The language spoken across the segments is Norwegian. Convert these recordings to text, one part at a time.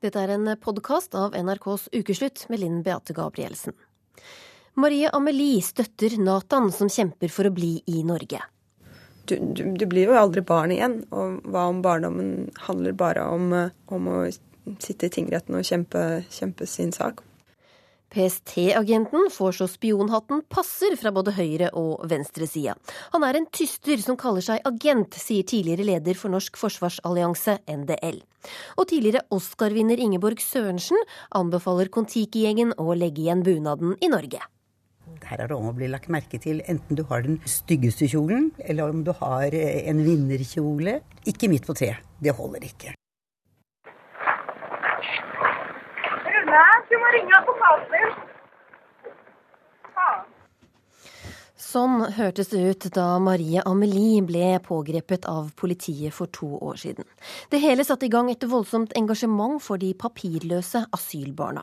Dette er en podkast av NRKs Ukeslutt med Linn Beate Gabrielsen. Marie Amelie støtter Nathan som kjemper for å bli i Norge. Du, du, du blir jo aldri barn igjen, og hva om barndommen handler bare om, om å sitte i tingretten og kjempe, kjempe sin sak? PST-agenten får så spionhatten passer fra både høyre- og venstresida. Han er en tyster som kaller seg agent, sier tidligere leder for Norsk forsvarsallianse, NDL. Og tidligere Oscar-vinner Ingeborg Sørensen anbefaler Kon-Tiki-gjengen å legge igjen bunaden i Norge. Her er det om å bli lagt merke til enten du har den styggeste kjolen, eller om du har en vinnerkjole. Ikke midt på treet. Det holder ikke. Rune, du må ringe advokaten. Faen. Sånn hørtes det ut da Marie Amelie ble pågrepet av politiet for to år siden. Det hele satte i gang et voldsomt engasjement for de papirløse asylbarna.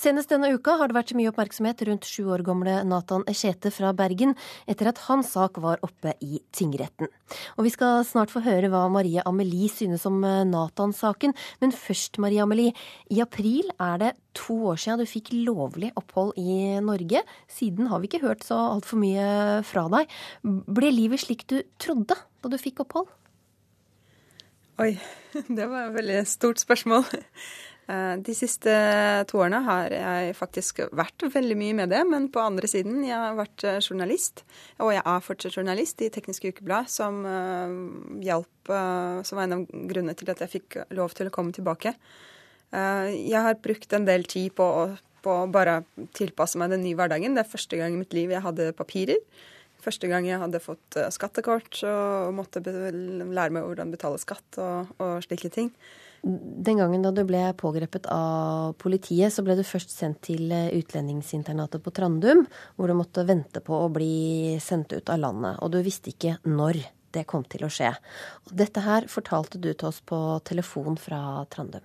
Senest denne uka har det vært mye oppmerksomhet rundt sju år gamle Nathan Echete fra Bergen, etter at hans sak var oppe i tingretten. Og Vi skal snart få høre hva Marie Amelie synes om Nathan-saken, men først, Marie Amelie. I april er det to år siden du fikk lovlig opphold i Norge. Siden har vi ikke hørt så altfor mye fra deg. Ble livet slik du trodde da du fikk opphold? Oi, det var et veldig stort spørsmål. De siste to årene har jeg faktisk vært veldig mye med det, men på andre siden, jeg har vært journalist. Og jeg er fortsatt journalist i Teknisk Ukeblad, som hjalp Som var en av grunnene til at jeg fikk lov til å komme tilbake. Jeg har brukt en del tid på å på å bare tilpasse meg den nye hverdagen. Det er første gang i mitt liv jeg hadde papirer. Første gang jeg hadde fått skattekort og måtte lære meg hvordan betale skatt og, og slike ting. Den gangen da du ble pågrepet av politiet, så ble du først sendt til utlendingsinternatet på Trandum, hvor du måtte vente på å bli sendt ut av landet. Og du visste ikke når det kom til å skje. Og dette her fortalte du til oss på telefon fra Trandum.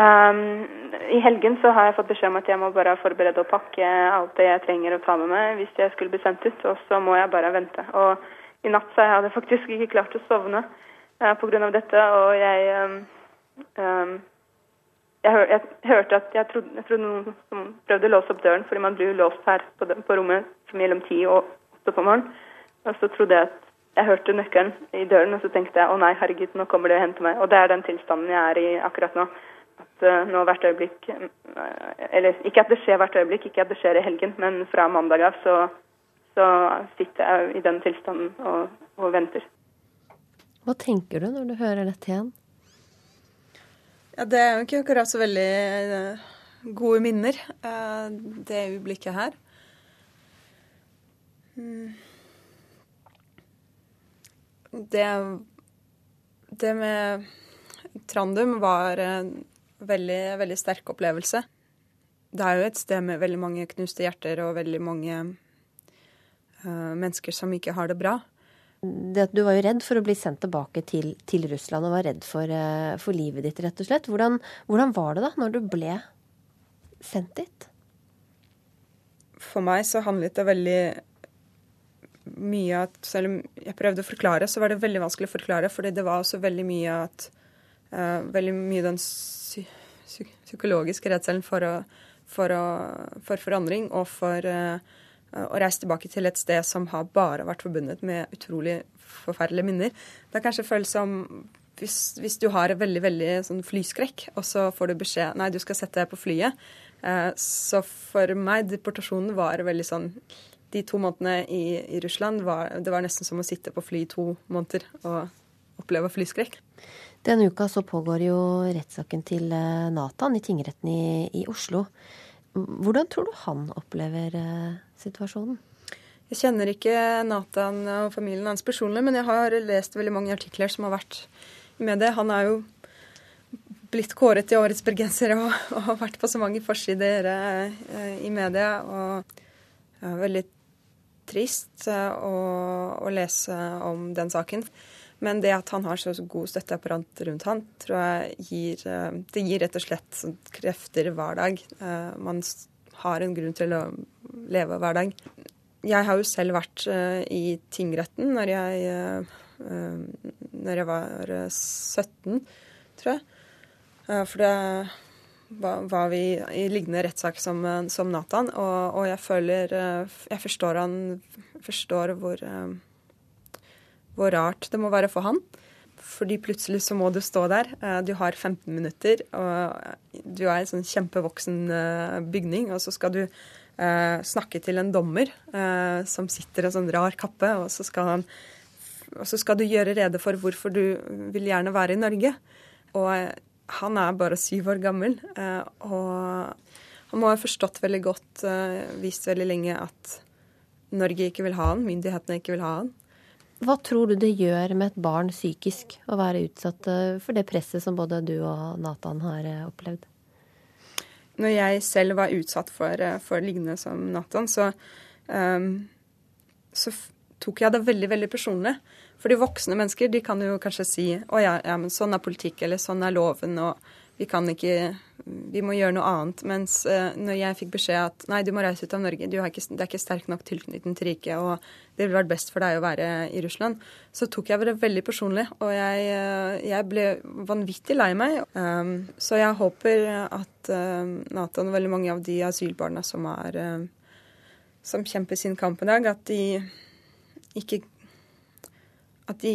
Um, I helgen så har jeg fått beskjed om at jeg må bare forberede og pakke alt det jeg trenger å ta med meg hvis jeg skulle bli sendt ut, og så må jeg bare vente. Og i natt så hadde jeg faktisk ikke klart å sovne uh, pga. dette, og jeg um, um, jeg, hør, jeg, hørte at jeg trodde, jeg trodde, noen som prøvde å låse opp døren, fordi man blir jo låst her på, på rommet mellom ti og åtte på morgenen. Og så trodde jeg at jeg hørte nøkkelen i døren, og så tenkte jeg å nei, herregud, nå kommer det og henter meg. Og det er den tilstanden jeg er i akkurat nå nå hvert øyeblikk Eller ikke at det skjer hvert øyeblikk, ikke at det skjer i helgen, men fra mandag av så, så sitter jeg i den tilstanden og, og, venter. Hva tenker du når du hører dette igjen? Ja, Det er jo ikke akkurat så veldig gode minner, det øyeblikket her. Det, det med Trandum var veldig, veldig sterk opplevelse. Det er jo et sted med veldig mange knuste hjerter og veldig mange uh, mennesker som ikke har det bra. Det, du var jo redd for å bli sendt tilbake til, til Russland og var redd for, uh, for, livet ditt, rett og slett. Hvordan, hvordan var det da, når du ble sendt dit? For meg så handlet det veldig mye at Selv om jeg prøvde å forklare, så var det veldig vanskelig å forklare, fordi det var også veldig mye at uh, Veldig mye den psykologiske redselen for, for, for, forandring og for uh, å reise tilbake til et sted som har bare vært forbundet med utrolig forferdelige minner. Det er kanskje føles som hvis, hvis, du har veldig veldig sånn flyskrekk, og så får du beskjed nei, du skal sette deg på flyet. Uh, så for meg, deportasjonen var veldig sånn De to månedene i, i Russland var det var nesten som å sitte på fly i to måneder og oppleve flyskrekk. Denne uka så pågår jo rettssaken til Nathan i tingretten i, i, Oslo. Hvordan tror du han opplever eh, situasjonen? Jeg kjenner ikke Nathan og familien hans personlig, men jeg har lest veldig mange artikler som har vært i media. Han er jo blitt kåret til årets bergenser og, og, har vært på så mange forsider eh, i media. Og ja, veldig trist eh, å, å lese om den saken. Men det at han har så god støtteapparat rundt han, tror jeg gir eh, Det gir rett og slett sånn krefter hver dag. Eh, man har en grunn til å leve hver dag. Jeg har jo selv vært eh, i tingretten når jeg, når jeg var 17, tror jeg. For det var vi i lignende rettssak som, som Nathan, og, og, jeg føler Jeg forstår han Forstår hvor, hvor rart det må være for han. Fordi plutselig så må du stå der. Du har 15 minutter, og du er en sånn kjempevoksen bygning, og så skal du eh, snakke til en dommer eh, som sitter i en sånn rar kappe, og så, skal han, og så skal du gjøre rede for hvorfor du vil gjerne være i Norge. Og eh, han er bare syv år gammel, eh, og han må ha forstått veldig godt, vist veldig lenge, at Norge ikke vil ha han, myndighetene ikke vil ha han. Hva tror du det gjør med et barn psykisk å være utsatt eh, for det presset som både du og Nathan har opplevd? når jeg selv var utsatt for, eh, for lignende som Nathan, så, um, så tok jeg det veldig, veldig personlig. Fordi voksne mennesker de kan jo kanskje si å ja, ja, sånn er politikk, eller sånn er loven, og vi kan ikke Vi må gjøre noe annet. Mens uh, når jeg fikk beskjed at nei, du må reise ut av Norge, ikke, det er ikke sterk nok tilknytning til riket, og det ville vært best for deg å være i Russland, så tok jeg det veldig personlig. Og jeg, uh, jeg ble vanvittig lei meg. Um, så jeg håper at uh, Nathan og veldig mange av de asylbarna som er som kjemper sin kamp i dag, at de ikke At de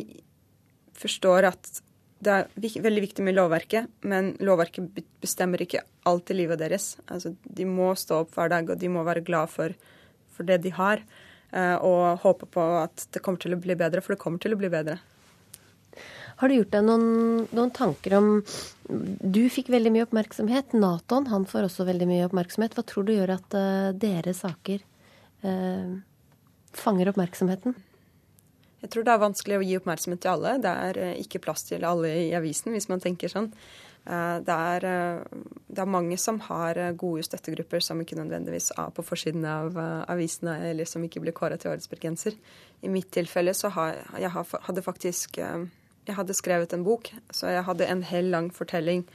forstår at det er veldig viktig med lovverket, men lovverket bestemmer ikke alt i livet deres. Altså, de må stå opp hver dag, og de må være glad for, for det de har. Eh, og håpe på at det kommer til å bli bedre, for det kommer til å bli bedre. Har du gjort deg noen, noen, tanker om Du fikk veldig mye oppmerksomhet. Naton han får også veldig mye oppmerksomhet. Hva tror du gjør at uh, deres saker uh, fanger oppmerksomheten? Jeg tror det er vanskelig å gi oppmerksomhet til alle. Det er eh, ikke plass til alle i avisen, hvis man tenker sånn. Eh, det er, eh, det er mange som har gode støttegrupper som ikke nødvendigvis er på forsiden av avisene, eller som ikke blir kåret til årets bergenser. I mitt tilfelle så har jeg hadde faktisk Jeg hadde skrevet en bok, så jeg hadde en hel lang fortelling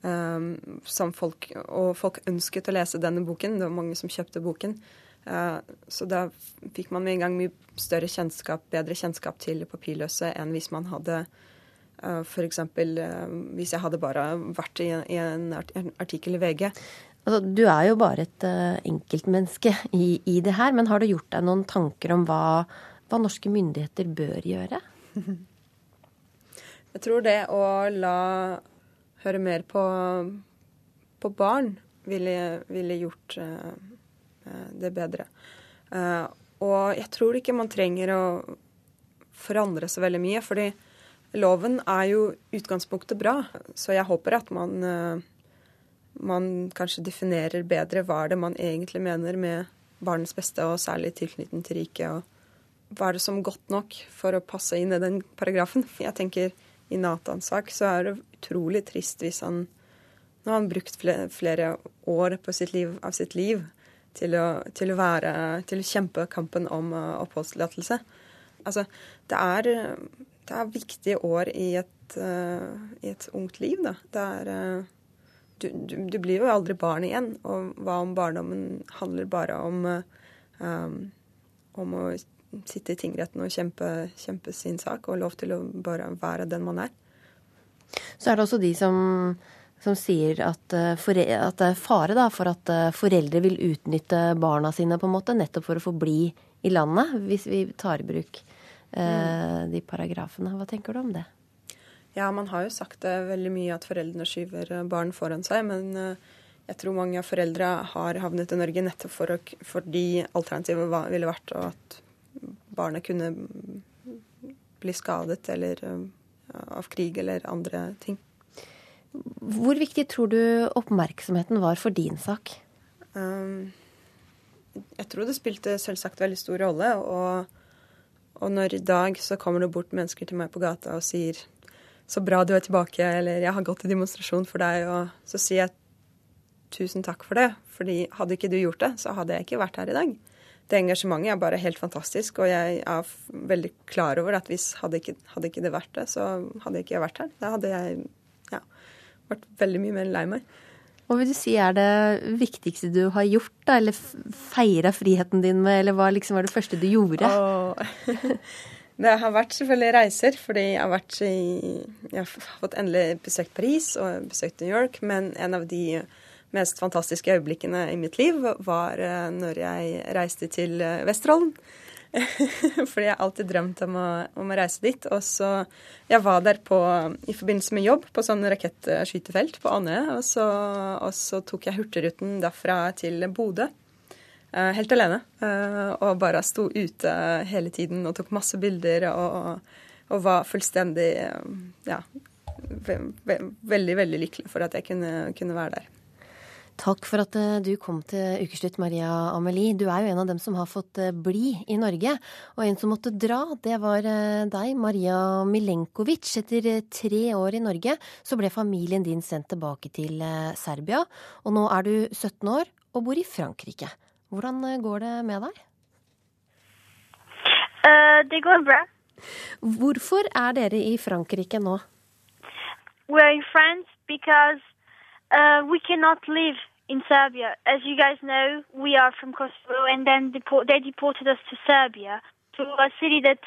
um, som folk Og folk ønsket å lese denne boken. Det var mange som kjøpte boken. Eh, så da fikk man med en gang mye større kjennskap, bedre kjennskap til papirløse enn hvis man hadde uh, f.eks. Eh, hvis jeg hadde bare vært i en, artikkel i VG. Altså, du er jo bare et enkeltmenneske i, i, det her, men har du gjort deg noen tanker om hva, hva norske myndigheter bør gjøre? Jeg tror det å la høre mer på, på barn ville, ville gjort uh, Eh, det bedre. Eh, og jeg tror ikke man trenger å forandre så veldig mye, fordi loven er jo utgangspunktet bra. Så jeg håper at man, eh, man kanskje definerer bedre hva er det man egentlig mener med barnets beste, og særlig tilknytning til riket. og hva er det som godt nok for å passe inn i den paragrafen? Jeg tenker I Natans sak så er det utrolig trist hvis han Nå har han brukt flere, år år sitt liv, av sitt liv til å, til å, være, til å kjempe kampen om uh, oppholdstillatelse. Altså, det er, det er viktige år i et, uh, i et ungt liv, da. Det er uh, du, du, du, blir jo aldri barn igjen. Og hva om barndommen handler bare om, um, om å sitte i tingretten og kjempe, kjempe, sin sak, og lov til å bare være den man er. Så er det også de som som sier at, eh, at, det er fare da, for at eh, foreldre vil utnytte barna sine på en måte, nettopp for å få bli i landet, hvis vi tar i bruk eh, de paragrafene. Hva tenker du om det? Ja, man har jo sagt det veldig mye at foreldrene skyver eh, barn foran seg. Men jeg tror mange av foreldra har havnet i Norge nettopp for å, fordi alternativet ville vært at barnet kunne bli skadet eller av krig eller andre ting. Hvor viktig tror du oppmerksomheten var for din sak? Um, jeg tror det spilte selvsagt veldig stor rolle. Og, og når i dag så kommer det bort mennesker til meg på gata og sier 'så bra du er tilbake', eller 'jeg har gått i demonstrasjon for deg', og så sier jeg tusen takk for det. fordi hadde ikke du gjort det, så hadde jeg ikke vært her i dag. Det engasjementet er bare helt fantastisk, og jeg er veldig klar over at hvis hadde ikke, hadde ikke det vært det, så hadde ikke jeg vært her. Da hadde jeg vært veldig mye mer lei meg. Hva vil du si er det viktigste du har gjort, da, eller feira friheten din med, eller hva liksom var det første du gjorde? Oh. Det har vært selvfølgelig reiser, fordi jeg har, vært i, jeg har fått endelig besøkt Paris og besøkt New York. Men en av de mest fantastiske øyeblikkene i mitt liv var eh, når jeg reiste til eh, Vesterålen. fordi jeg har alltid drømt om å, om å, reise dit. Og så Jeg var der på, i forbindelse med jobb på sånn rakettskytefelt på Andøya. Og, og, så tok jeg Hurtigruten derfra til Bodø. Eh, helt alene. Eh, og bare sto ute hele tiden og tok masse bilder og, og var fullstendig eh, ja, ve ve veldig, veldig lykkelig for at jeg kunne, kunne, være der. Takk for at du kom til ukeslutt, Maria Amelie. Du er jo en av dem som har fått bli i Norge. Og en som måtte dra, det var deg, Maria Milenkovic. Etter tre år i Norge så ble familien din sendt tilbake til Serbia. Og nå er du 17 år og bor i Frankrike. Hvordan eh, går det med deg? Uh, det går bra. Hvorfor er dere i Frankrike nå? We're in France because uh, we cannot live in Serbia. As you guys know, we are from Kosovo, and then deport they deported us to Serbia, to a city that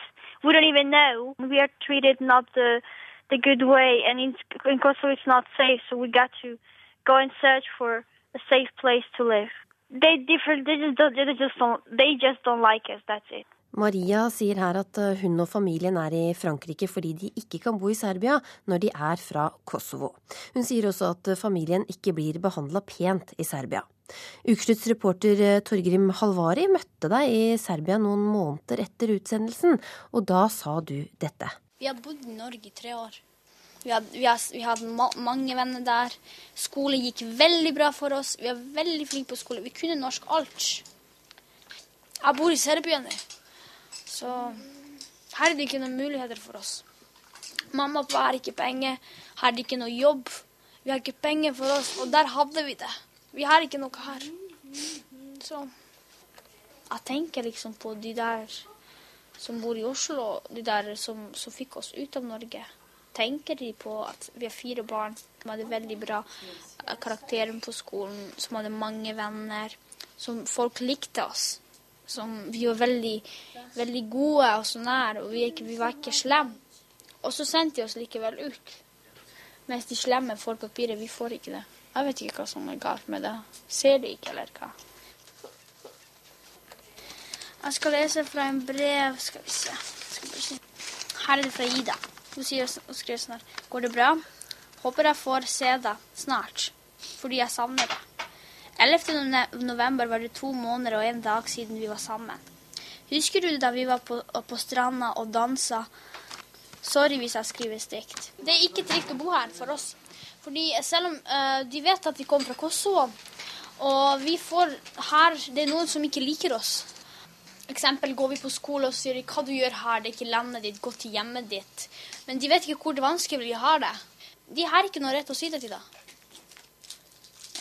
we don't even know. We are treated not the the good way, and in, in Kosovo it's not safe. So we got to go and search for a safe place to live. They different. They just don't. They just don't. They just don't like us. That's it. Maria sier her at eh, hun og familien er i Frankrike fordi de ikke kan bo i Serbia når de er fra Kosovo. Hun sier også at eh, familien ikke blir behandla pent i Serbia. Ukeslutts reporter eh, Torgrim Halvari møtte deg i Serbia noen måneder etter utsendelsen, og da sa du dette. Vi har bodd i Norge i tre år. Vi hadde, vi, hadde, vi hadde ma mange venner der. Skole gikk veldig bra for oss. Vi var veldig flinke på skole. Vi kunne norsk alt. Jeg bor i Serbia nå, så her er det ikke noen muligheter for oss. Mamma og pappa har ikke penger, her er det ikke noe jobb. Vi har ikke penger for oss, og der hadde vi det. Vi har ikke noe her. Så jeg tenker liksom på de der som bor i Oslo, de der som, som fikk oss ut av Norge tenker de på at vi har fire barn som hadde veldig bra eh, karakterer på skolen, som hadde mange venner, som folk likte oss. Som vi var veldig, veldig gode og så nære, og vi, ikke, vi var ikke slemme. Og så sendte de oss likevel ut. Mens de slemme får papiret, vi får ikke det. Jeg vet ikke hva som er galt med det. Ser de ikke, eller hva? Jeg skal lese fra en brev Skal vi se. Her er det fra Ida. Hun sier og skriver sånn her Går det bra? Håper jeg får se deg snart, fordi jeg savner deg. 11. november var det to måneder og en dag siden vi var sammen. Husker du da vi var på, på stranda og dansa? Sorry hvis jeg skriver stygt. Det er ikke trygt å bo her for oss. Fordi selv om uh, de vet at vi kommer fra Kosovo, og vi får her Det er noen som ikke liker oss. Eksempel går vi på skole og sier hva du gjør her, det er ikke landet ditt, gå til hjemmet ditt. Men de vet ikke hvor det vanskelig vi har det. De har ikke noe rett å si det til deg.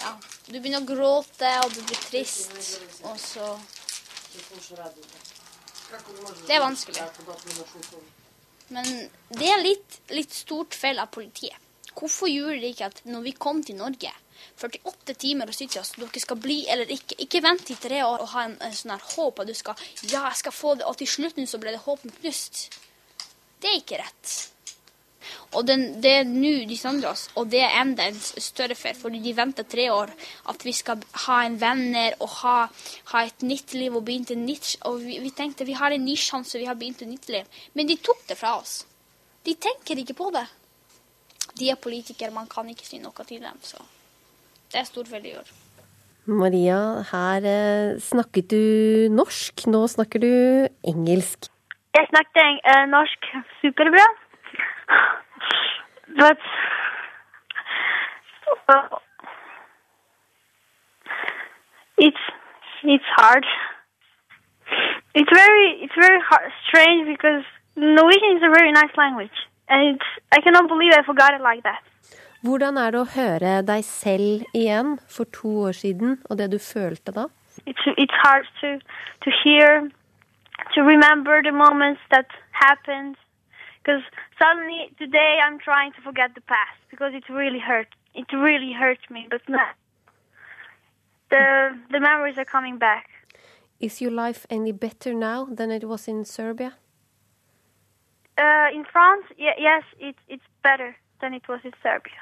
Ja, du begynner å gråte, og du blir trist, og så Det er vanskelig. Men det er litt, litt stort feil av politiet. Hvorfor gjorde de ikke at når vi kom til Norge 48 timer og sitter oss, dere skal bli eller ikke. Ikke vent i tre år og ha en, en sånn her håp at du skal Ja, jeg skal få det, og til slutten så ble det håpen knust. Det er ikke rett. Og den, det er nå de sender oss, og det er enda en større feil, fordi de venter tre år. At vi skal ha en venner og ha, ha et nytt liv og begynne et nytt Og vi, vi, tenkte vi har en ny sjanse, vi har begynt et nytt liv. Men de tok det fra oss. De tenker ikke på det. De er politikere, man kan ikke si noe til dem. så... Det er stort veldig de gjør Maria, her eh, snakket du norsk. Nå snakker du engelsk. Jeg snakket uh, norsk superbra. But uh, it's it's hard. It's very it's very hard, strange because Norwegian is a very nice language, and it's I cannot believe I forgot it like that. Hvordan er det å høre deg selv igjen for to år siden, og det du følte da? It's, it's hard to, to hear, to remember the moments that happened. Because suddenly today I'm trying to forget the past because it really hurt. It really hurt me, but no. The, the memories are coming back. Is your life any better now than it was in Serbia? Uh, in France, yes, it, it's better than it was in Serbia.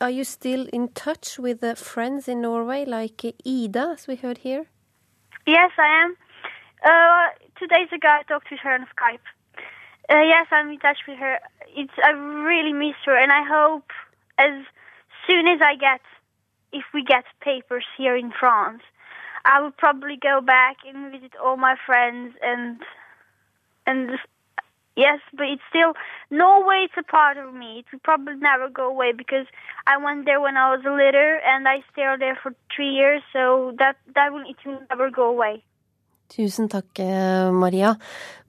Are you still in touch with the friends in Norway, like uh, Ida, as we heard here? Yes, I am. Uh, two days ago, I talked with her on Skype. Uh, yes, I'm in touch with her. It's I really miss her, and I hope as soon as I get, if we get papers here in France, I will probably go back and visit all my friends and and yes, but it's still Norway. It's a part of me. It will probably never go away because I went there when I was a little, and I stayed there for three years. So that that will it will never go away. Tusen takk, eh, Maria.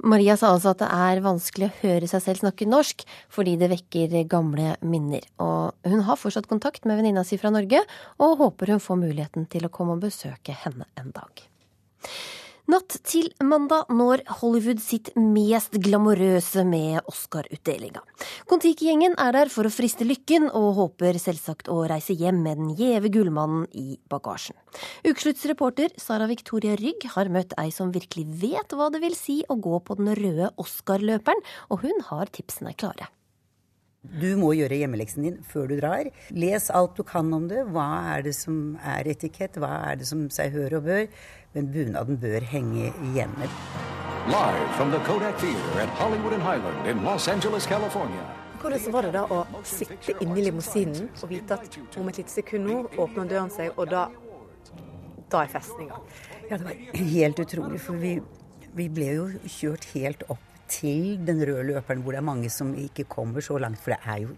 Maria sa altså at det er vanskelig å høre seg selv snakke norsk fordi det vekker gamle minner. Og hun har fortsatt kontakt med venninna si fra Norge, og håper hun får muligheten til å komme og besøke henne en dag. Natt til mandag når Hollywood sitt mest glamorøse med Oscar-utdelinga. Kon-Tiki-gjengen er der for å friste lykken, og håper selvsagt å reise hjem med den gjeve gullmannen i bagasjen. Ukeslutts reporter Sara Victoria Rygg har møtt ei som virkelig vet hva det vil si å gå på den røde Oscar-løperen, og hun har tipsene klare. Du må gjøre hjemmeleksen din før du drar. Les alt du kan om det. Hva er det som er etikett, hva er det som seg hør og bør. Men bunaden bør henge hjemme. Live from the Kodak Theater at Hollywood and Highland in Los Angeles, California. Hvordan var det da å sitte inni limousinen og vite at om et lite sekund nå åpner døren seg, og da, da er festninga? Ja, det var helt utrolig, for vi, vi ble jo kjørt helt opp til den røde løperen, hvor det er mange som ikke kommer så langt, for det er jo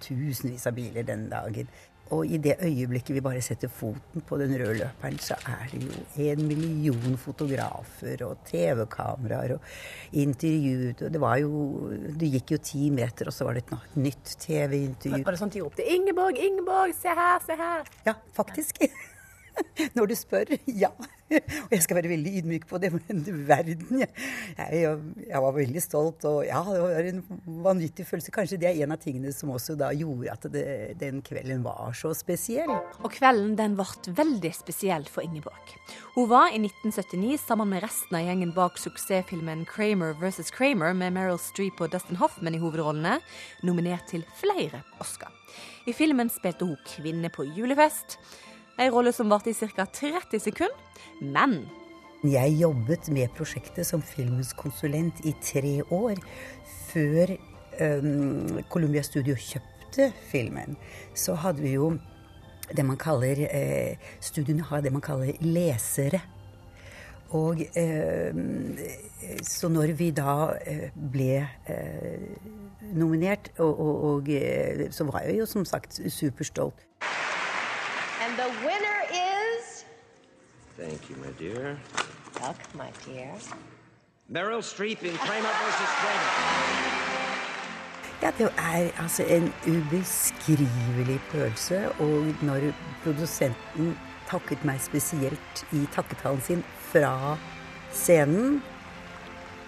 tusenvis av biler den dagen. Og i det øyeblikket vi bare setter foten på den røde løperen, så er det jo en million fotografer og TV-kameraer og intervjuet. Det var jo Det gikk jo ti meter, og så var det et nytt TV-intervju. Var det sånn de ropte 'Ingeborg, Ingeborg, se her, se her'? Ja, faktisk. Når du spør, ja. Og jeg skal være veldig ydmyk på det, men du verden. Jeg, jeg, jeg, var veldig stolt, og ja, det var en vanvittig følelse. Kanskje det er en av tingene som også da gjorde at det, den kvelden var så spesiell. Og kvelden den ble veldig spesiell for Ingeborg. Hun var i 1979 sammen med resten av gjengen bak suksessfilmen 'Kramer vs. Kramer' med Meryl Streep og Dustin Hoffman i hovedrollene, nominert til flere Oscar. I filmen spilte hun kvinne på julefest. Ei rolle som varte i ca. 30 sekunder. Men Jeg jobbet med prosjektet som filmens konsulent i tre år før um, Columbia Studio kjøpte filmen. Så hadde vi jo det man kaller eh, Studiene har det man kaller lesere. Og eh, så når vi da eh, ble eh, nominert, og, og, og, eh, så var jeg jo som sagt superstolt. And the winner is. Thank you, my dear. Duck, my dear. Meryl Streep in Kramer versus Kramer. Ja, det er altså en ubeskrivelig følelse. Og når produsenten takket meg spesielt i takketalen sin fra scenen,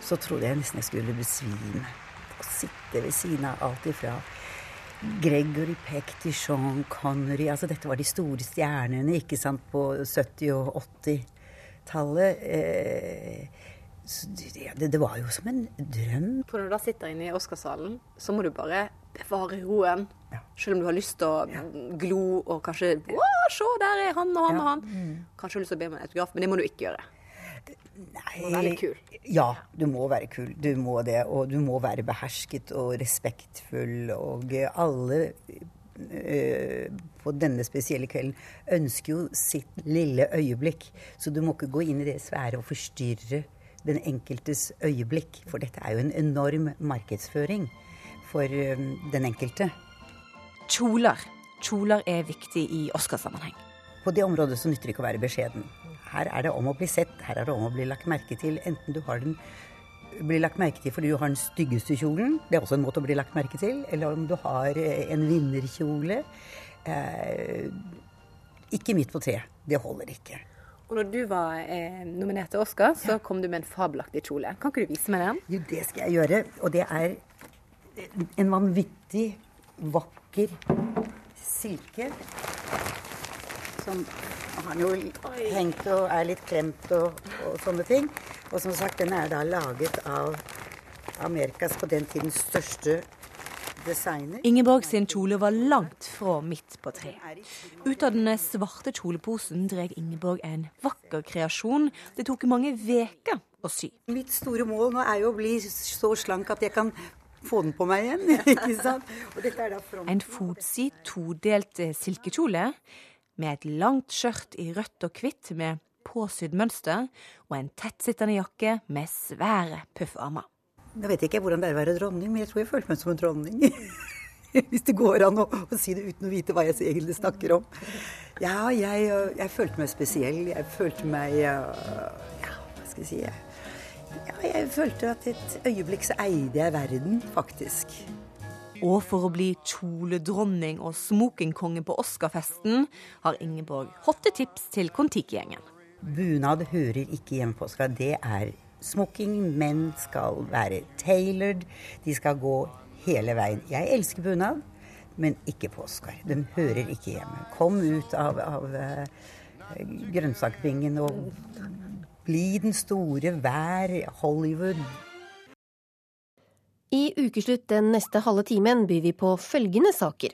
så trodde jeg nesten jeg skulle besvime. Å sitte ved siden av alt ifra Gregory Peck til Sean Connery altså Dette var de store stjernene ikke sant, på 70- og 80-tallet. Eh, det, det, var jo som en drøm. For når du da sitter inne i Oscarsalen, så må du bare bevare roen. Ja. Selv om du har lyst til å ja. glo og kanskje Se, der er han og han ja. og han. Mm. Kanskje har lyst til å be om en autograf, men det må du ikke gjøre. Nei, du må være kul. Ja, du må være kul. Du må det. Og du må være behersket og respektfull. Og alle øh, på denne spesielle kvelden ønsker jo sitt lille øyeblikk. Så du må ikke gå inn i det svære og forstyrre den enkeltes øyeblikk. For dette er jo en enorm markedsføring for øh, den enkelte. Kjoler. Kjoler er viktig i Oscarsammenheng. På det området så nytter det ikke å være beskjeden. Her er det om å bli sett, her er det om å bli lagt merke til. Enten du har den blir lagt merke til fordi du har den styggeste kjolen, det er også en måte å bli lagt merke til, eller om du har en vinnerkjole. Eh, ikke midt på treet. Det holder ikke. Og når du var eh, nominert til Oscar, så kom du med en fabelaktig kjole. Kan ikke du vise meg den? Jo, det skal jeg gjøre. Og det er en vanvittig vakker silke som har jo hengt og er litt klemt og, og, sånne ting. Og som sagt, den er da laget av Amerikas på den tiden største designer. Ingeborg sin kjole var langt fra midt på treet. Ut av den svarte kjoleposen dreg Ingeborg en vakker kreasjon det tok mange veker å sy. Mitt store mål nå er jo å bli så slank at jeg kan få den på meg igjen. ikke sant? Og dette er da. En fotsid todelt silkekjole med et langt skjørt i rødt og hvitt med påsydd mønster og en tettsittende jakke med svære puffarmer. Jeg vet ikke hvordan det er å være dronning, men jeg tror jeg følte meg som en dronning. Hvis det går an å, å, si det uten å vite hva jeg egentlig snakker om. Ja, jeg, jeg følte meg spesiell. Jeg følte meg Ja, hva skal jeg si? Ja, jeg følte at et øyeblikk så eide jeg verden, faktisk. Og for å bli kjoledronning og smokingkonge på Oscarfesten har Ingeborg hotte tips til Kon-Tiki-gjengen. Bunad hører ikke hjemme på Oscar. Det er smoking. Menn skal være tailored. De skal gå hele veien. Jeg elsker bunad, men ikke på Oscar. De hører ikke hjemme. Kom ut av, av uh, grønnsakbingen og bli den store. Vær Hollywood. I Ukeslutt den neste halve timen byr vi på følgende saker.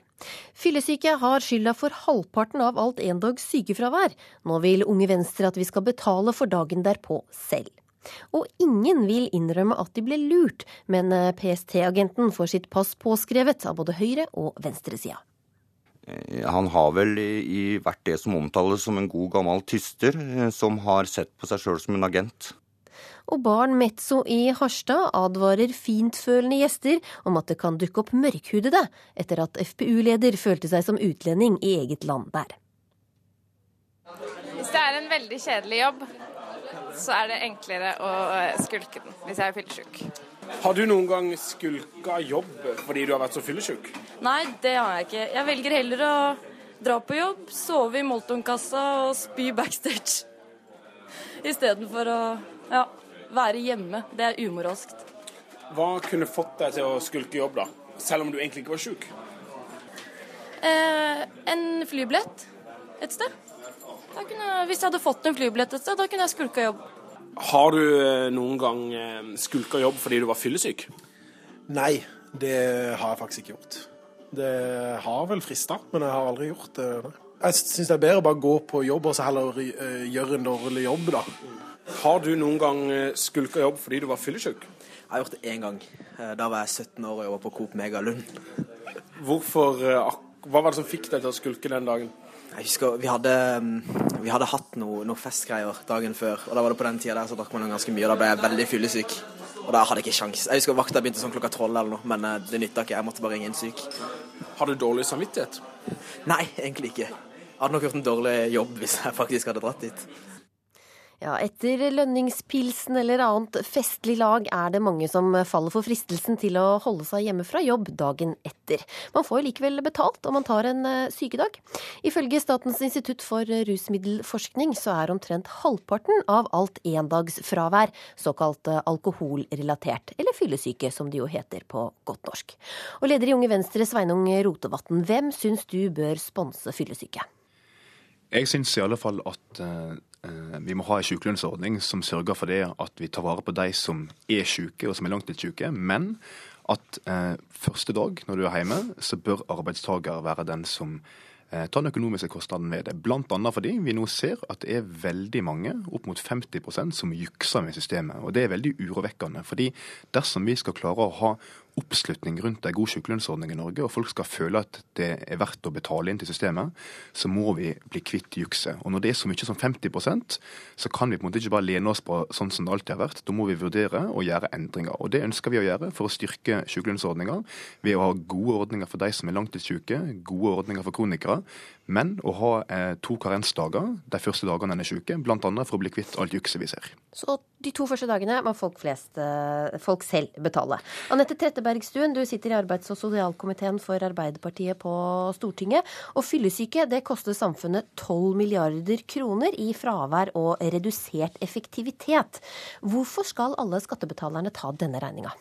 Fyllesyke har skylda for halvparten av alt endags sykefravær. Nå vil Unge Venstre at vi skal betale for dagen derpå selv. Og ingen vil innrømme at de ble lurt, men PST-agenten får sitt pass påskrevet av både høyre- og venstresida. Han har vel i vært det som omtales som en god gammel tyster, som har sett på seg sjøl som en agent. Og Barn Mezzo i Harstad advarer fintfølende gjester om at det kan dukke opp mørkhudede etter at FpU-leder følte seg som utlending i eget land der. Hvis det er en veldig kjedelig jobb, så er det enklere å skulke den hvis jeg er fyllesyk. Har du noen gang skulka jobb fordi du har vært så fyllesyk? Nei, det har jeg ikke. Jeg velger heller å dra på jobb, sove i Molton-kassa og spy backstage. Istedenfor å ja, være hjemme. Det er umoralsk. Hva kunne fått deg til å skulke jobb, da? Selv om du egentlig ikke var sjuk? Eh, en flybillett et sted. Kunne, hvis jeg hadde fått en flybillett et sted, da kunne jeg skulka jobb. Har du eh, noen gang skulka jobb fordi du var fyllesyk? Nei, det har jeg faktisk ikke gjort. Det har vel frista, men jeg har aldri gjort det. Nei. Jeg syns det er bedre å bare gå på jobb og så heller uh, gjøre en dårlig jobb, da. Har du noen gang skulka jobb fordi du var fyllesyk? Jeg har gjort det én gang. Da var jeg 17 år og jobba på Coop Mega Lund. Hvorfor, Hva var det som fikk deg til å skulke den dagen? Jeg husker Vi hadde, vi hadde hatt noe, noe, festgreier dagen før, og da var det på den tida der så drakk man ganske mye. og Da ble jeg veldig fyllesyk. Og da hadde jeg ikke sjans. Jeg husker vakta begynte sånn klokka tolv eller noe, men det nytta ikke. Jeg måtte bare ringe inn syk. Har du dårlig samvittighet? Nei, egentlig ikke. Jeg hadde nok gjort en dårlig jobb hvis jeg faktisk hadde dratt dit. Ja, etter lønningspilsen eller annet festlig lag er det mange som faller for fristelsen til å holde seg hjemme fra jobb dagen etter. Man får jo likevel betalt om man tar en sykedag. Ifølge Statens institutt for rusmiddelforskning så er omtrent halvparten av alt endagsfravær såkalt alkoholrelatert, eller fyllesyke som det jo heter på godt norsk. Og leder i Unge Venstre, Sveinung Rotevatn, hvem syns du bør sponse fyllesyke? Jeg syns i alle fall at vi må ha en sykelønnsordning som sørger for det at vi tar vare på de som er syke og som er langtidssyke, men at eh, første dag når du er hjemme, så bør arbeidstaker være den som eh, tar den økonomiske kostnaden ved det. Annet fordi vi nå ser at det er veldig mange, opp mot 50% som jukser med systemet. Og det er veldig urovekkende. fordi dersom vi skal klare å ha oppslutning rundt en god sykelønnsordning i Norge, og folk skal føle at det er verdt å betale inn til systemet, så må vi bli kvitt jukset. Og når det er så mye som 50% så kan vi på en måte ikke bare lene oss på sånn som det alltid har vært. Da må vi vurdere å gjøre endringer. Og det ønsker vi å gjøre for å styrke sykelønnsordninga ved å ha gode ordninger for de som er langtidssyke, gode ordninger for kronikere, men å ha eh, to karensdager de første dagene en er syke, bl.a. for å bli kvitt alt jukset vi ser. Så de to første dagene må folk flest, folk selv betale. Anette Trettebergstuen, du sitter i arbeids- og sosialkomiteen for Arbeiderpartiet på Stortinget. Og fyllesyke det koster samfunnet 12 milliarder kroner i fravær og redusert effektivitet. Hvorfor skal alle skattebetalerne ta denne regninga?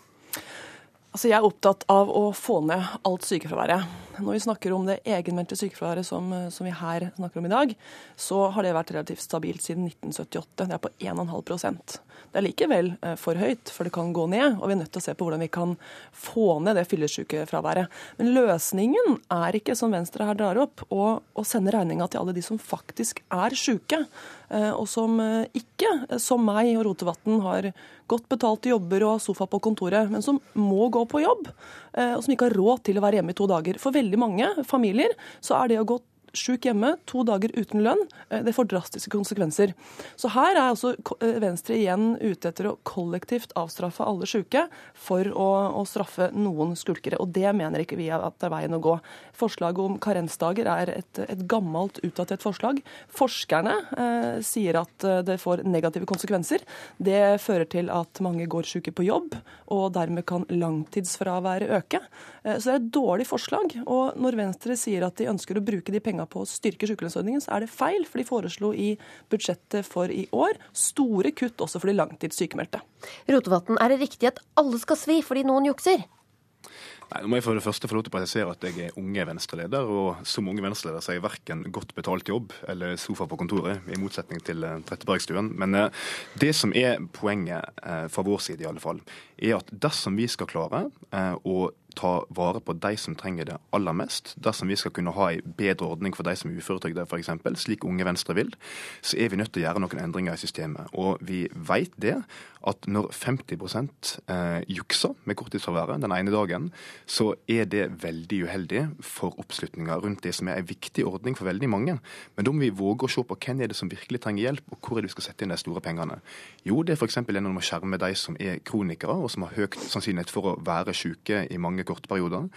Altså, jeg er opptatt av å få ned alt sykefraværet. Når vi snakker om det egenmeldte sykefraværet som, som, vi her snakker om i dag, så har det vært relativt stabilt siden 1978. Det er på 1,5% Det er likevel eh, for høyt, for det kan gå ned. Og vi er nødt til å se på hvordan vi kan få ned det fyllesykefraværet. Men løsningen er ikke, som Venstre her drar opp, å, å sende regninga til alle de som faktisk er syke. Eh, og som eh, ikke, eh, som meg og Rotevatn, har godt betalte jobber og sofa på kontoret, men som må gå på jobb, og som ikke har råd til å være hjemme i to dager. For veldig mange familier så er det å gå sjuk hjemme, to dager uten lønn. Eh, det får drastiske konsekvenser. Så her er altså eh, Venstre igjen ute etter å kollektivt avstraffe alle sjuke for å, å, straffe noen skulkere. Og det mener ikke vi at det er veien å gå. Forslaget om karensdager er et, et gammelt, utdatert forslag. Forskerne eh, sier at eh, det får negative konsekvenser. Det fører til at mange går sjuke på jobb, og dermed kan langtidsfraværet øke. Eh, så det er et dårlig forslag. Og når Venstre sier at de ønsker å bruke de pengene penger på å styrke sykelønnsordningen, så er det feil. For de foreslo i budsjettet for i år store kutt også for de langtidssykemeldte. Rotevatn, er det riktig at alle skal svi fordi noen jukser? Nei, nå må jeg for det første få lov til å presisere at jeg er unge Venstre-leder, og som unge Venstre-leder så er jeg verken godt betalt jobb eller sofa på kontoret, i motsetning til eh, Trettebergstuen. Men eh, det som er poenget, eh, fra vår side i alle fall, er at dersom vi skal klare å ta vare på de som trenger det aller mest. Dersom vi skal kunne ha en bedre ordning for de som er uføretrygda f.eks., slik Unge Venstre vil, så er vi nødt til å gjøre noen endringer i systemet. Og vi vet det at når 50 eh, jukser med korttidsfraværet den ene dagen, så er det veldig uheldig for oppslutninga rundt det som er en viktig ordning for veldig mange. Men da må vi våge å se på hvem er det som virkelig trenger hjelp, og hvor er det vi skal sette inn de store pengene. Jo, det er f.eks. gjennom å skjerme de som er kronikere, og som har høyt sannsynlighet for å være syke i mange korte perioder.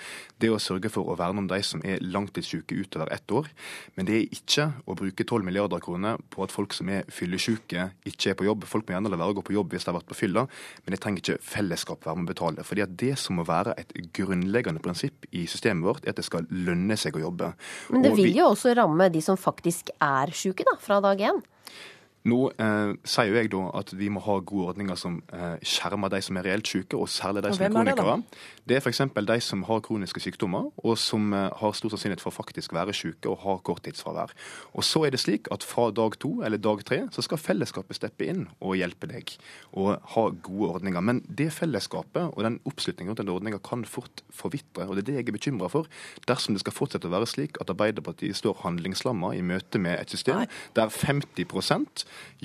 Det å sørge for å verne om de som er langtidssyke utover ett år. Men det er ikke å bruke 12 milliarder kroner på at folk som er fyllesyke, ikke er på jobb. Folk må gjerne la være å gå på jobb hvis de har vært på fylla, men det trenger ikke fellesskap være med å betale. Fordi at det som må være et grunnleggende prinsipp i systemet vårt, er at det skal lønne seg å jobbe. Men det vil jo også ramme de som faktisk er syke, da, fra dag én? Nå eh, sier jo jeg da at vi må ha gode ordninger som eh, skjermer de som er reelt syke, og særlig de som er kronikere. Det er f.eks. de som har kroniske sykdommer, og som eh, har stor sannsynlighet for faktisk være syke og har korttidsfravær. Og så er det slik at fra dag to eller dag tre så skal fellesskapet steppe inn og hjelpe deg og ha gode ordninger. Men det fellesskapet og den oppslutningen rundt den ordninga kan fort forvitre, og det er det jeg er bekymra for. Dersom det skal fortsette å være slik at Arbeiderpartiet står handlingslamma i møte med et system Nei. der 50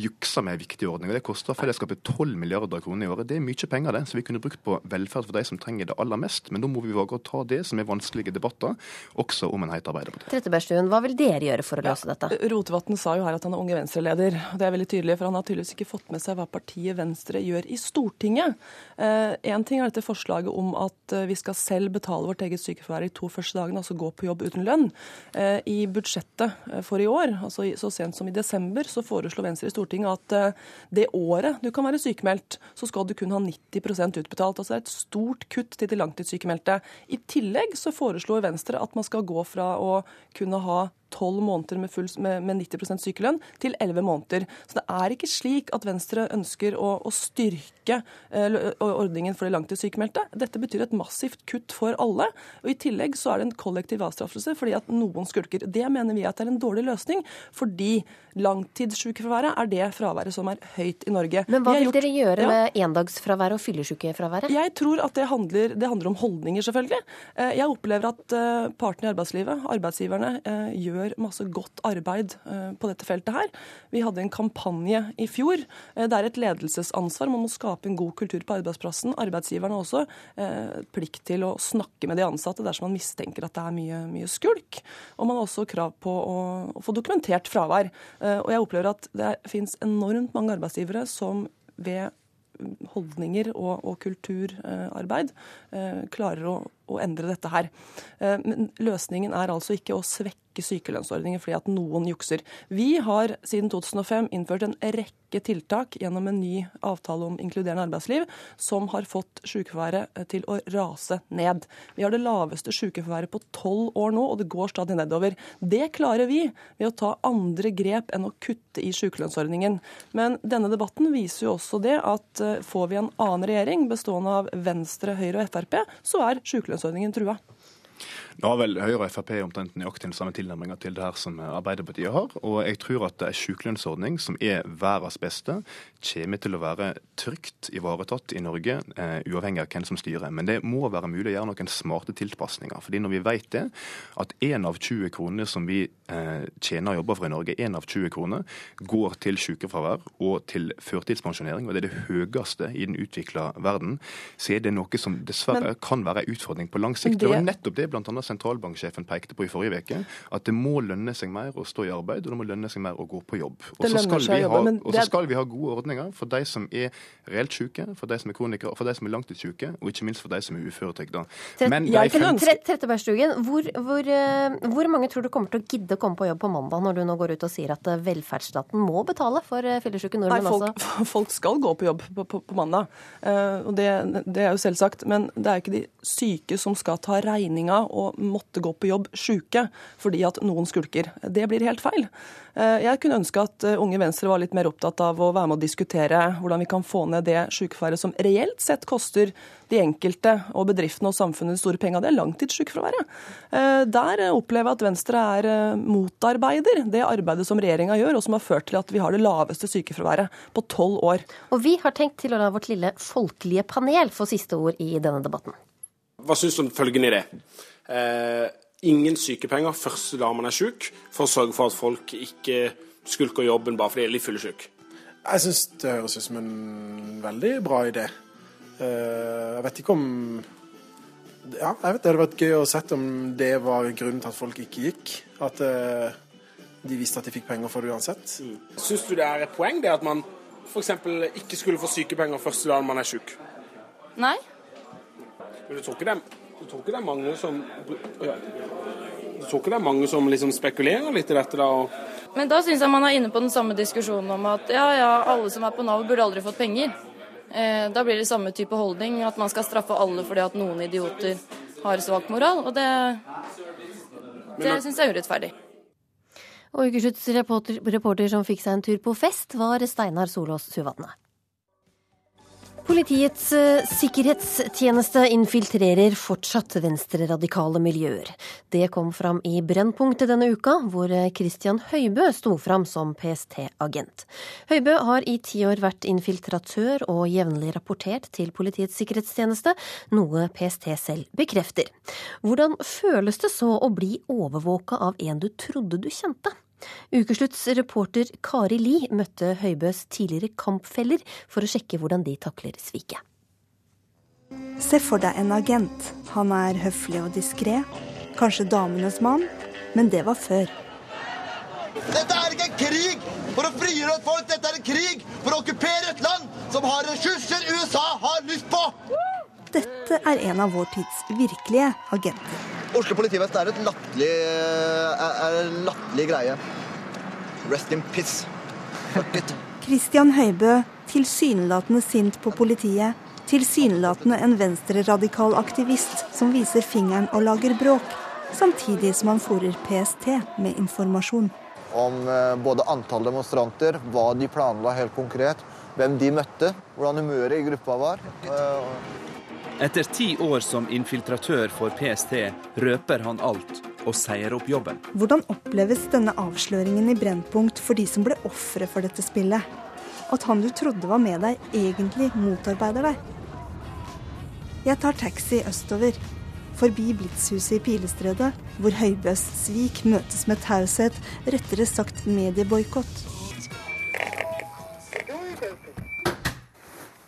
juksa med viktige ordninger. Det koster fellesskapet 12 milliarder kroner i året. Det er mye penger, det, som vi kunne brukt på velferd for de som trenger det aller mest. Men da må vi våge å ta det som er vanskelige debatter, også om en heit Arbeiderparti. Trettebergstuen, hva vil dere gjøre for å løse ja, dette? Rotevatn sa jo her at han er Unge Venstre-leder. Det er veldig tydelig, for han har tydeligvis ikke fått med seg hva partiet Venstre gjør i Stortinget. Én eh, ting er dette forslaget om at eh, vi skal selv betale vårt eget sykefravær i to første dagene, altså gå på jobb uten lønn. Eh, I budsjettet eh, for i år, altså så sent som i desember, så foreslo Venstre i Stortinget at eh, det året du kan være sykemeldt, så skal du kun ha 90% utbetalt. Altså det er et stort kutt til de langtidssykemeldte. I tillegg så foreslår Venstre at man skal gå fra å kunne ha tolv måneder med, full, med, med 90% sykelønn til elleve måneder. Så det er ikke slik at Venstre ønsker å, å styrke eh, ordningen for de langtidssykemeldte. Dette betyr et massivt kutt for alle. Og I tillegg så er det en kollektiv avstraffelse fordi at noen skulker. Det mener vi at er en dårlig løsning, fordi langtidssykefraværet er det fraværet som er høyt i Norge. Men hva vil gjort, dere gjøre ja, med endagsfraværet og fyllesykefraværet? Jeg tror at det handler, det handler om holdninger, selvfølgelig. Eh, jeg opplever at eh, partene i arbeidslivet, arbeidsgiverne, eh, gjør gjør masse godt arbeid eh, på dette feltet her. Vi hadde en kampanje i fjor. Eh, det er et ledelsesansvar. Man må skape en god kultur på arbeidsplassen. Arbeidsgiverne har også eh, plikt til å snakke med de ansatte dersom man mistenker at det er mye, mye skulk. Og man har også krav på å, få dokumentert fravær. Og jeg opplever at det finnes enormt mange arbeidsgivere som ved holdninger og, og kulturarbeid klarer å, å, endre dette her. Men løsningen er altså ikke å svekke bruke sykelønnsordningen fordi at noen jukser. Vi har siden 2005 innført en rekke tiltak gjennom en ny avtale om inkluderende arbeidsliv som har fått sykefraværet til å rase ned. Vi har det laveste sykefraværet på tolv år nå, og det går stadig nedover. Det klarer vi ved å ta andre grep enn å kutte i sykelønnsordningen. Men denne debatten viser jo også det at eh, får vi en annen regjering bestående av Venstre, Høyre og Frp, så er sykelønnsordningen trua. Har vel Høyre og Frp omtrent nøyaktig den samme tilnærminga til det her som Arbeiderpartiet har. Og jeg tror at ei sykelønnsordning som er verdens beste, kommer til å være trygt ivaretatt i Norge, uh, uavhengig av hvem som styrer. Men det må være mulig å gjøre noen smarte tilpasninger. Fordi når vi vet det, at én av 20 kroner som vi uh, tjener og jobber for i Norge, én av 20 kroner går til sykefravær og til førtidspensjonering, og det er det høyeste i den utvikla verden, så er det noe som dessverre Men, kan være en utfordring på lang sikt. Det var nettopp det blant annet sentralbanksjefen pekte på i forrige uke, at det må lønne seg mer å stå i arbeid, og det må lønne seg mer å gå på jobb. Og så skal, ha, skal vi ha gode ordninger for de som er reelt syke, for de som er kronikere, for de som er langtidssyke, og ikke minst for de som er uføretrygda. Trettebergstuen, hvor, hvor, eh, hvor mange tror du kommer til å gidde å komme på jobb på mandag, når du nå går ut og sier at eh, velferdsstaten må betale for eh, fyllesyke nordmenn Nei, folk, også? Folk skal gå på jobb på, på, på mandag, uh, og det, det, er jo selvsagt. Men det er jo ikke de syke som skal ta regninga og måtte gå på jobb sjuke fordi at noen skulker. Det blir helt feil. Eh, jeg kunne ønske at eh, Unge Venstre var litt mer opptatt av å være med å diskutere hvordan vi kan få ned det sykefraværet som reelt sett koster de enkelte og bedriftene og samfunnet de store penga. Det er langtidssykefraværet. Eh, der opplever jeg at Venstre er motarbeider det arbeidet som regjeringa gjør, og som har ført til at vi har det laveste sykefraværet på tolv år. Og vi har tenkt til å la vårt lille folkelige panel få siste ord i denne debatten. Hva syns du om følgende idé? Eh, ingen sykepenger første da man er syk, for å sørge for at folk ikke skulker jobben bare fordi de er litt fyllesyke. Jeg syns det høres ut som en veldig bra idé. Eh, jeg vet ikke om Ja, jeg vet det hadde vært gøy å sett om det var grunnen til at folk ikke gikk. At eh, de visste at de fikk penger for det uansett. Mm. Syns du det er et poeng det at man f.eks. ikke skulle få sykepenger første da man er syk? Nei. Men du tror ikke det, du tror ikke det er mange som Du tror ikke det er mange som liksom spekulerer litt i dette, da? Men da syns jeg man er inne på den samme diskusjonen om at ja, ja, alle som er på Nav, burde aldri fått penger. Eh, da blir det samme type holdning, at man skal straffe alle fordi at noen idioter har svak moral. Og det, det syns jeg er urettferdig. Og Ukeslutts reporter, reporter som fikk seg en tur på fest, var Steinar Solås Suvatne. Politiets eh, sikkerhetstjeneste infiltrerer fortsatt venstreradikale miljøer. Det kom fram i Brennpunktet denne uka, hvor eh, Christian Høibø sto fram som PST-agent. Høibø har i ti år vært infiltratør og jevnlig rapportert til Politiets sikkerhetstjeneste, noe PST selv bekrefter. Hvordan føles det så å bli overvåka av en du trodde du kjente? Ukeslutts reporter Kari Li møtte Høibøs tidligere kampfeller for å sjekke hvordan de takler sviket. Se for deg en agent. Han er høflig og diskré. Kanskje damenes mann, men det var før. Dette er ikke en krig for å frigjøre et folk, dette er en krig for å okkupere et land som har ressurser USA har lyst på! Dette er en av vår tids virkelige agenter. Oslo politivest er et latterlig er en latterlig greie. Rest in piss. Fuck it. Christian Høibø, tilsynelatende sint på politiet. Tilsynelatende en venstreradikal aktivist som viser fingeren og lager bråk. Samtidig som han fòrer PST med informasjon. Om eh, både antall demonstranter, hva de planla helt konkret, hvem de møtte, hvordan humøret i gruppa var. Etter ti år som infiltratør for PST røper han alt og sier opp jobben. Hvordan oppleves denne avsløringen i Brennpunkt for de som ble ofre for dette spillet? At han du trodde var med deg, egentlig motarbeider deg? Jeg tar taxi østover, forbi Blitzhuset i Pilestredet, hvor Høibøs svik møtes med taushet, rettere sagt medieboikott.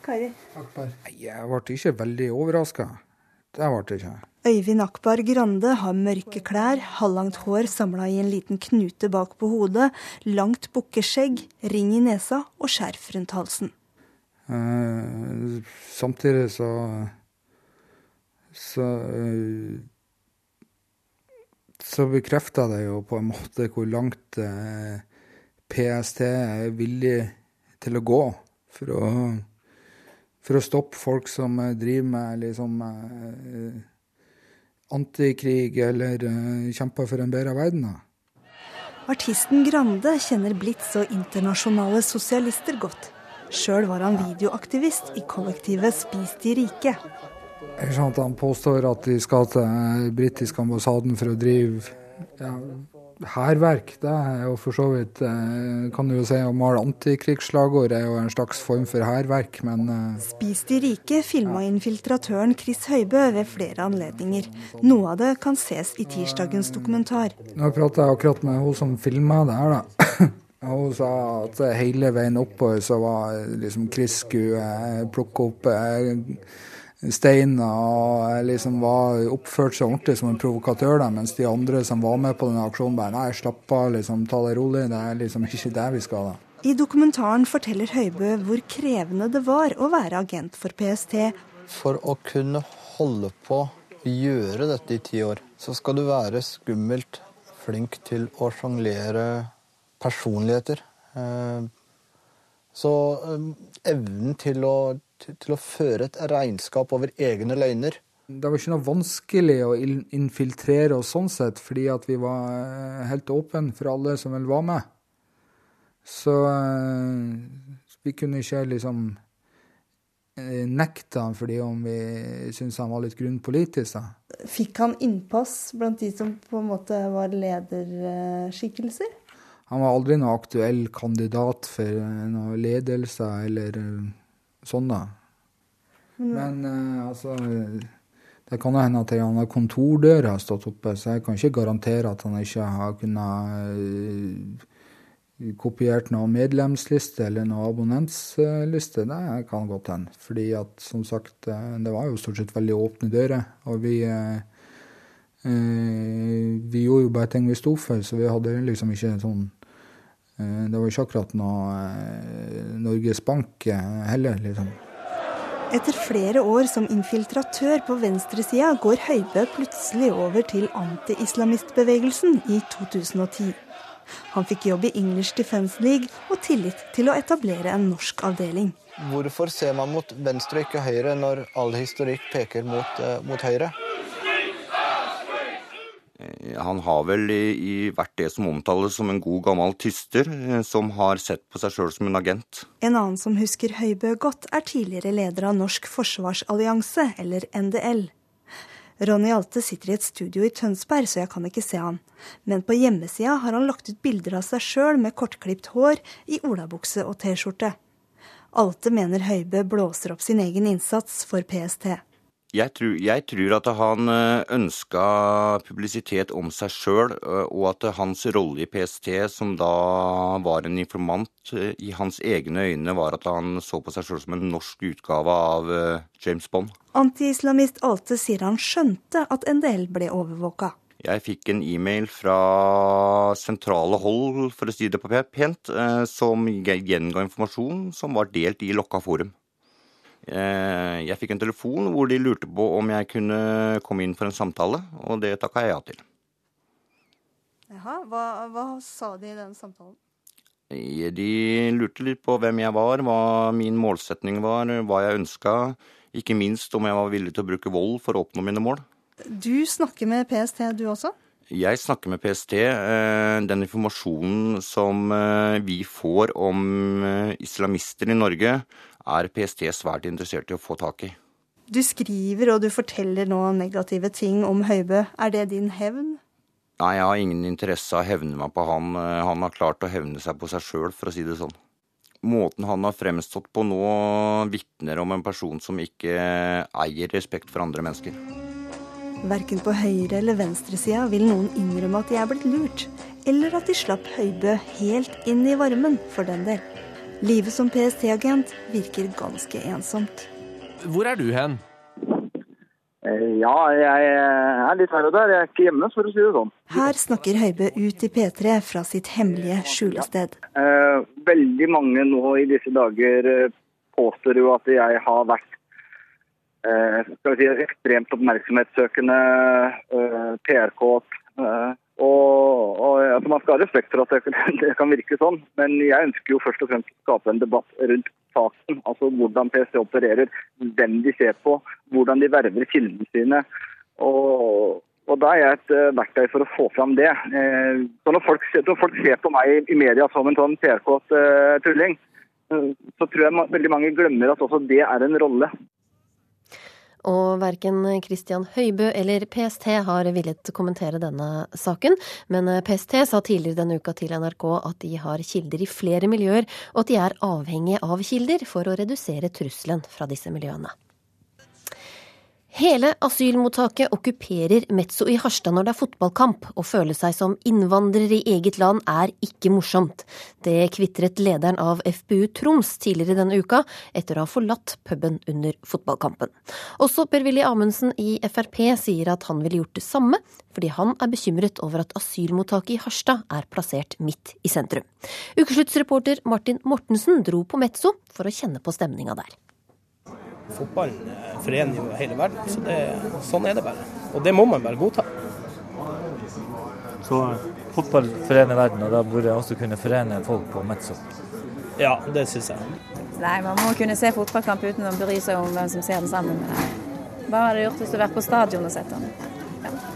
Kari? Akbar. Jeg ble ikke veldig overraska. Det ble ikke. Øyvind Akbar Grande har mørke klær, halvlangt hår samla i en liten knute bak på hodet, langt bukkeskjegg, ring i nesa og skjerf rundt halsen. Eh, samtidig så så, så bekrefter det jo på en måte hvor langt eh, PST er villig til å gå for å, for å stoppe folk som eh, driver med liksom antikrig eller kjemper for en bedre verden. Artisten Grande kjenner Blitz og internasjonale sosialister godt. Sjøl var han videoaktivist i kollektivet Spis de rike. Jeg er sånn at Han påstår at de skal til den britiske ambassaden for å drive ja, hærverk. Det er jo for så vidt eh, Kan du jo si å male antikrigsslagord er jo en slags form for hærverk, men eh, Spis de rike filma infiltratøren Chris Høibø ved flere anledninger. Noe av det kan ses i tirsdagens dokumentar. Nå prata jeg akkurat med hun som filma det her, da. Hun sa at hele veien oppover så var liksom Chris skulle eh, plukke opp eh, steiner og liksom var oppført seg ordentlig som en provokatør, da, mens de andre som var med på denne aksjonen, bare nei, slapp av, liksom, ta det rolig, det er liksom ikke det vi skal. da. I dokumentaren forteller Høibø hvor krevende det var å være agent for PST. For å kunne holde på å gjøre dette i ti år, så skal du være skummelt flink til å sjonglere personligheter. Eh, Så eh, evnen til å, til til å føre et regnskap over egne løgner Det var ikke noe vanskelig å infiltrere oss sånn sett, fordi at vi var eh, helt åpne for alle som vel var med. Så eh, vi kunne ikke liksom eh, nekte han fordi om vi syntes han var litt grunn politisk, da. Fikk han innpass blant de som på en måte var lederskikkelser? Han var aldri noen aktuell kandidat for noe ledelse eller sånn, da. Men eh, altså Det kan jo hende at ei anna kontordør har stått oppe, så jeg kan ikke garantere at han ikke har kunnet eh, kopiert noen medlemsliste eller noen abonnentsliste. Det kan godt hende. Fordi at, som sagt, eh, det var jo stort sett veldig åpne dører. Og vi eh, eh, Vi gjorde jo bare ting vi sto for, så vi hadde liksom ikke sånn Det var ikke akkurat noe eh, Norges Bank eh, heller, liksom. Etter flere år som infiltratør på venstresida går Høibø plutselig over til anti-islamistbevegelsen i 2010. Han fikk jobb i English Defence League og tillit til å etablere en norsk avdeling. Hvorfor ser man mot venstre og ikke høyre når all historikk peker mot, eh, mot høyre? Han har vel i, i vært det som omtales som en god gammel tyster, eh, som har sett på seg sjøl som en agent. En annen som husker Høibø godt, er tidligere leder av Norsk forsvarsallianse, eller NDL. Ronny Alte sitter i et studio i Tønsberg, så jeg kan ikke se han. Men på hjemmesida har han lagt ut bilder av seg sjøl med kortklipt hår, i olabukse og T-skjorte. Alte mener Høibø blåser opp sin egen innsats for PST. Jeg tror, jeg tror at han ønska publisitet om seg sjøl, og at hans rolle i PST, som da var en informant, eh, i hans egne øyne var at han så på seg sjøl som en norsk utgave av eh, James Bond. Antiislamist Alte sier han skjønte at NDL ble overvåka. Jeg fikk en e-mail fra sentrale hold, for å si det på pent, eh, som gjenga informasjon som var delt i lokka forum. Eh, Jeg fikk en telefon hvor de lurte på om jeg kunne komme inn for en samtale, og det takka jeg ja til. Jaha, hva, hva sa de i den samtalen? Eh, De lurte litt på hvem jeg var, hva min målsetning var, hva jeg ønska, ikke minst om jeg var villig til å bruke vold for å oppnå mine mål. Du snakker med PST, du også? Jeg snakker med PST. eh, Den informasjonen som vi får om islamister i Norge, er PST svært interessert i å få tak i. Du skriver og du forteller nå negative ting om Høibø. Er det din hevn? Nei, jeg har ingen interesse av å hevne meg på han. Eh, Han har klart å hevne seg på seg sjøl, for å si det sånn. Måten han har fremstått på nå, vitner om en person som ikke eier respekt for andre mennesker. Verken på høyre- eller venstresida vil noen innrømme at de er blitt lurt, eller at de slapp Høibø helt inn i varmen, for den del. Livet som PST-agent virker ganske ensomt. Hvor er du hen? Eh, Ja, jeg er litt her og der. Jeg er ikke hjemme, for å si det sånn. Her snakker Høibø ut i P3 fra sitt hemmelige skjulested. Eh, veldig mange nå i disse dager eh, påstår jo at jeg har vært eh, skal vi si, ekstremt oppmerksomhetssøkende, eh, PR-kåt, Eh, Og, og altså Man skal ha respekt for at det, det kan virke sånn, men jeg ønsker jo først og fremst å skape en debatt rundt saken. Altså hvordan PST opererer, hvem de ser på, hvordan de verver kildene sine. Og, og Da er jeg et eh, verktøy for å få fram det. Eh, Så når folk, når folk ser på meg i media som en sånn PRK-t eh, så tror jeg veldig mange glemmer at også det er en rolle. Og verken Christian Høibø eller PST har villet kommentere denne saken, men PST sa tidligere denne uka til NRK at de har kilder i flere miljøer, og at de er avhengige av kilder for å redusere trusselen fra disse miljøene. Hele asylmottaket okkuperer Metso i Harstad når det er fotballkamp. Å føle seg som innvandrer i eget land er ikke morsomt. Det kvitret lederen av FPU Troms tidligere denne uka, etter å ha forlatt puben under fotballkampen. Også Per-Willy Amundsen i Frp sier at han ville gjort det samme, fordi han er bekymret over at asylmottaket i Harstad er plassert midt i sentrum. Ukesluttsreporter Martin Mortensen dro på Metso for å kjenne på stemninga der. Fotballen eh, forener jo hele verden, så det, sånn er det bare. Og det må man bare godta. Så fotball forener verden, og da burde jeg også kunne forene folk på Metso. Ja, det syns jeg. Nei, man må kunne se fotballkamp uten å bry seg om hvem som ser den sammen med deg. Hva hadde du gjort hvis du hadde vært på stadion og sett den?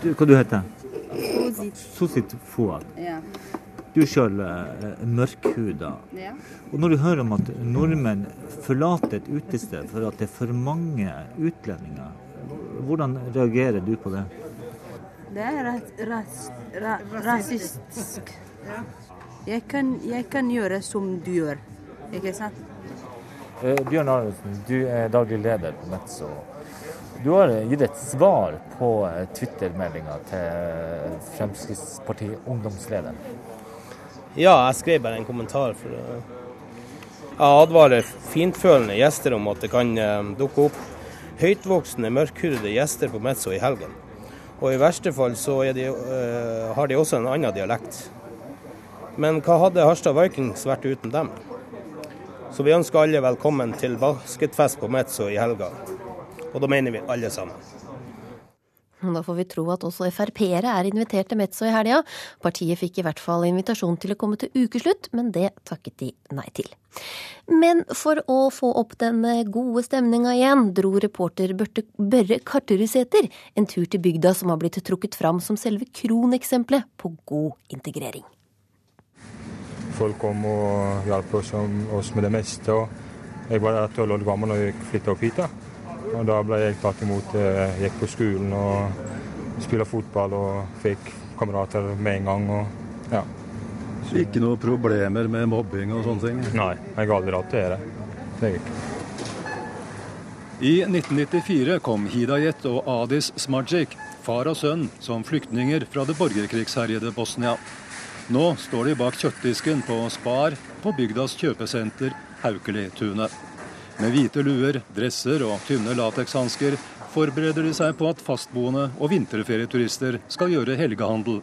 Du, hva du heter du? Sosit Fouad. Ja. Du er sjøl eh, mørkhuda. Ja. Og når du hører om at nordmenn forlater et utested for at det er for mange utlendinger, hvordan reagerer du på det? Det er ras, ras, ra, rasistisk. Jeg kan, jeg kan gjøre som du gjør, ikke sant? Eh, Bjørn Arnesen, du er daglig leder på Metso. Du har gitt et svar på eh, Twitter-meldinga til Fremskrittspartiet ungdomslederen. Ja, jeg skrev bare en kommentar for Jeg advarer fintfølende gjester om at det kan eh, dukke opp høytvoksende, mørkhudede gjester på Metso i helgen. Og i verste fall så de, uh, har de også en annen dialekt. Men hva hadde Harstad Vikings vært uten dem? Så vi ønsker alle velkommen til basketfest på Metso i helga. Og da mener vi alle sammen. Da får vi tro at også Frp-ere er invitert til Metso i helga. Partiet fikk i hvert fall invitasjon til å komme til ukeslutt, men det takket de nei til. Men for å få opp den gode stemninga igjen, dro reporter Børte, Børre Karterudseter en tur til bygda som har blitt trukket fram som selve kroneksempelet på god integrering. Folk kom og hjalp oss, med det meste. og Jeg var tolv år gammel da jeg flytta opp hit. da. Og Da ble jeg tatt imot. Jeg gikk på skolen og spilte fotball og fikk kamerater med en gang. og ja. Ikke noe problemer med mobbing og sånne ting? Nei, jeg har aldri hatt det. det. Det er ikke. I 1994 kom Hidayet og Adis Smajic, far og sønn, som flyktninger fra det borgerkrigsherjede Bosnia. Nå står de bak kjøttdisken på Spar på bygdas kjøpesenter Haukelitunet. Med hvite luer, dresser og tynne latekshansker forbereder de seg på at fastboende og vinterferieturister skal gjøre helgehandel.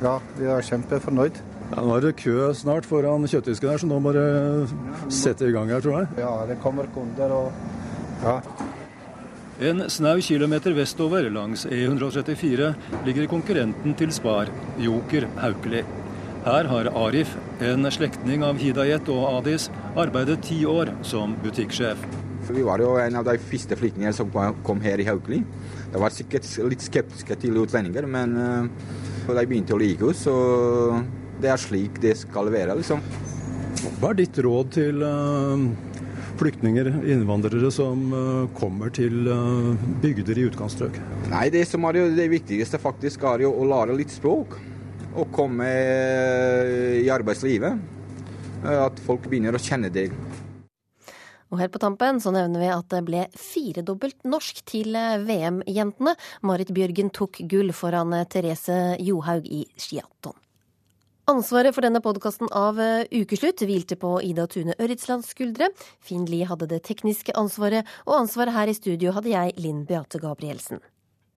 Ja, vi er kjempefornøyd. Ja, nå er det kø snart foran kjøttdisken her, så nå må dere sette i gang her, tror jeg. Ja, det kommer kunder og ja. En snau kilometer vestover langs E134 ligger konkurrenten til Spar, Joker Haukeli. Her har Arif, en slektning av Hidayet og Adis, arbeidet ti år som butikksjef. Vi var jo en av de første flyktningene som kom her i Haukeli. De var sikkert litt skeptiske til utlendinger, men uh, de begynte å like oss. Og det er slik det skal være, liksom. Hva er ditt råd til uh, flyktninger, innvandrere som uh, kommer til bygder i utkantstrøk? Nei, det som er jo det viktigste faktisk er jo å lære litt språk. Og komme i arbeidslivet. At folk begynner å kjenne deg. Og her på tampen så nevner vi at det ble firedobbelt norsk til VM-jentene. Marit Bjørgen tok gull foran Therese Johaug i skiaton. Ansvaret for denne podkasten av Ukeslutt hvilte på Ida Tune Ørritslands skuldre. Finn Lie hadde det tekniske ansvaret, og ansvaret her i studio hadde jeg, Linn Beate Gabrielsen.